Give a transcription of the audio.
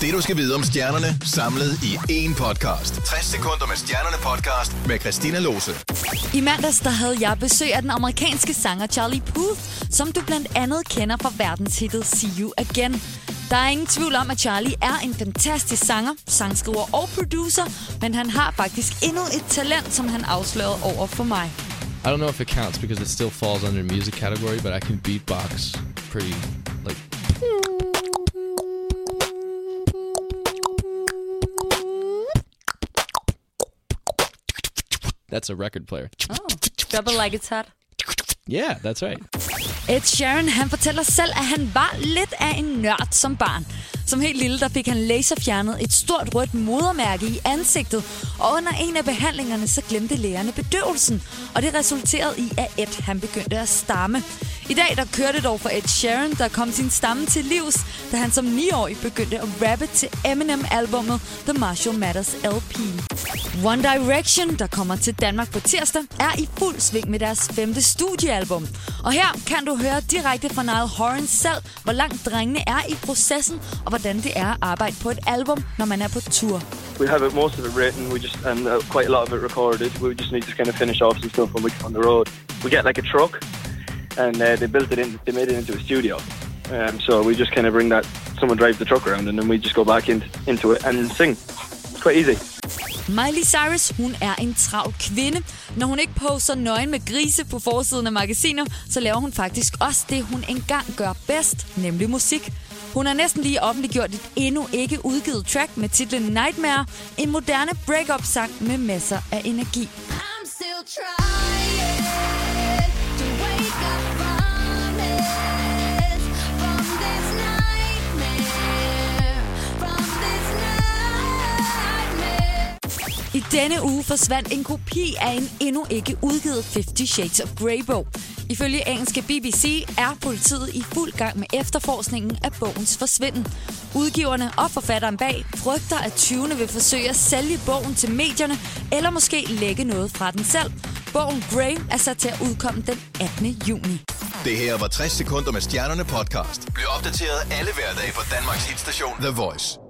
Det du skal vide om stjernerne, samlet i én podcast. 60 sekunder med stjernerne podcast med Christina Lose. I mandags der havde jeg besøg af den amerikanske sanger Charlie Puth, som du blandt andet kender fra verdenshittet See You Again. Der er ingen tvivl om, at Charlie er en fantastisk sanger, sangskriver og producer, men han har faktisk endnu et talent, som han afslørede over for mig. I don't know if it counts because it still falls under music category, but I can beatbox pretty like. That's a record player. Oh, double like it's hot. Yeah, that's right. Ed Sheeran han fortæller selv, at han var lidt af en nørd som barn. Som helt lille der fik han laserfjernet et stort rødt modermærke i ansigtet, og under en af behandlingerne så glemte lægerne bedøvelsen, og det resulterede i, at Ed han begyndte at stamme. I dag der kørte dog for Ed Sheeran, der kom sin stamme til livs, da han som 9-årig begyndte at rappe til Eminem-albummet The Marshall Matters LP. One Direction, der kommer til Danmark på tirsdag, er i fuld sving med deres femte studiealbum. Og her kan du høre direkte fra Niall Horan selv, hvor langt drengene er i processen, og hvordan det er at arbejde på et album, når man er på tur. we have it most of it written. We just and uh, quite a lot of it recorded. We just need to kind of finish off some stuff when we get on the road. We get like a truck, and uh, they built it in. They made it into a studio. Um, so we just kind of bring that. Someone drives the truck around, and then we just go back in, into it and sing. It's quite easy. Miley Cyrus, hun er en travl kvinde. Når hun ikke poster nøgen med grise på forsiden af magasiner, så laver hun faktisk også det, hun engang gør bedst, nemlig musik. Hun har næsten lige offentliggjort et endnu ikke udgivet track med titlen Nightmare, en moderne break-up-sang med masser af energi. I denne uge forsvandt en kopi af en endnu ikke udgivet 50 Shades of Grey-bog. Ifølge engelske BBC er politiet i fuld gang med efterforskningen af bogens forsvinden. Udgiverne og forfatteren bag frygter, at 20'erne vil forsøge at sælge bogen til medierne, eller måske lægge noget fra den selv. Bogen Grey er sat til at udkomme den 18. juni. Det her var 60 sekunder med stjernerne podcast. Bliv opdateret alle hverdage på Danmarks hitstation The Voice.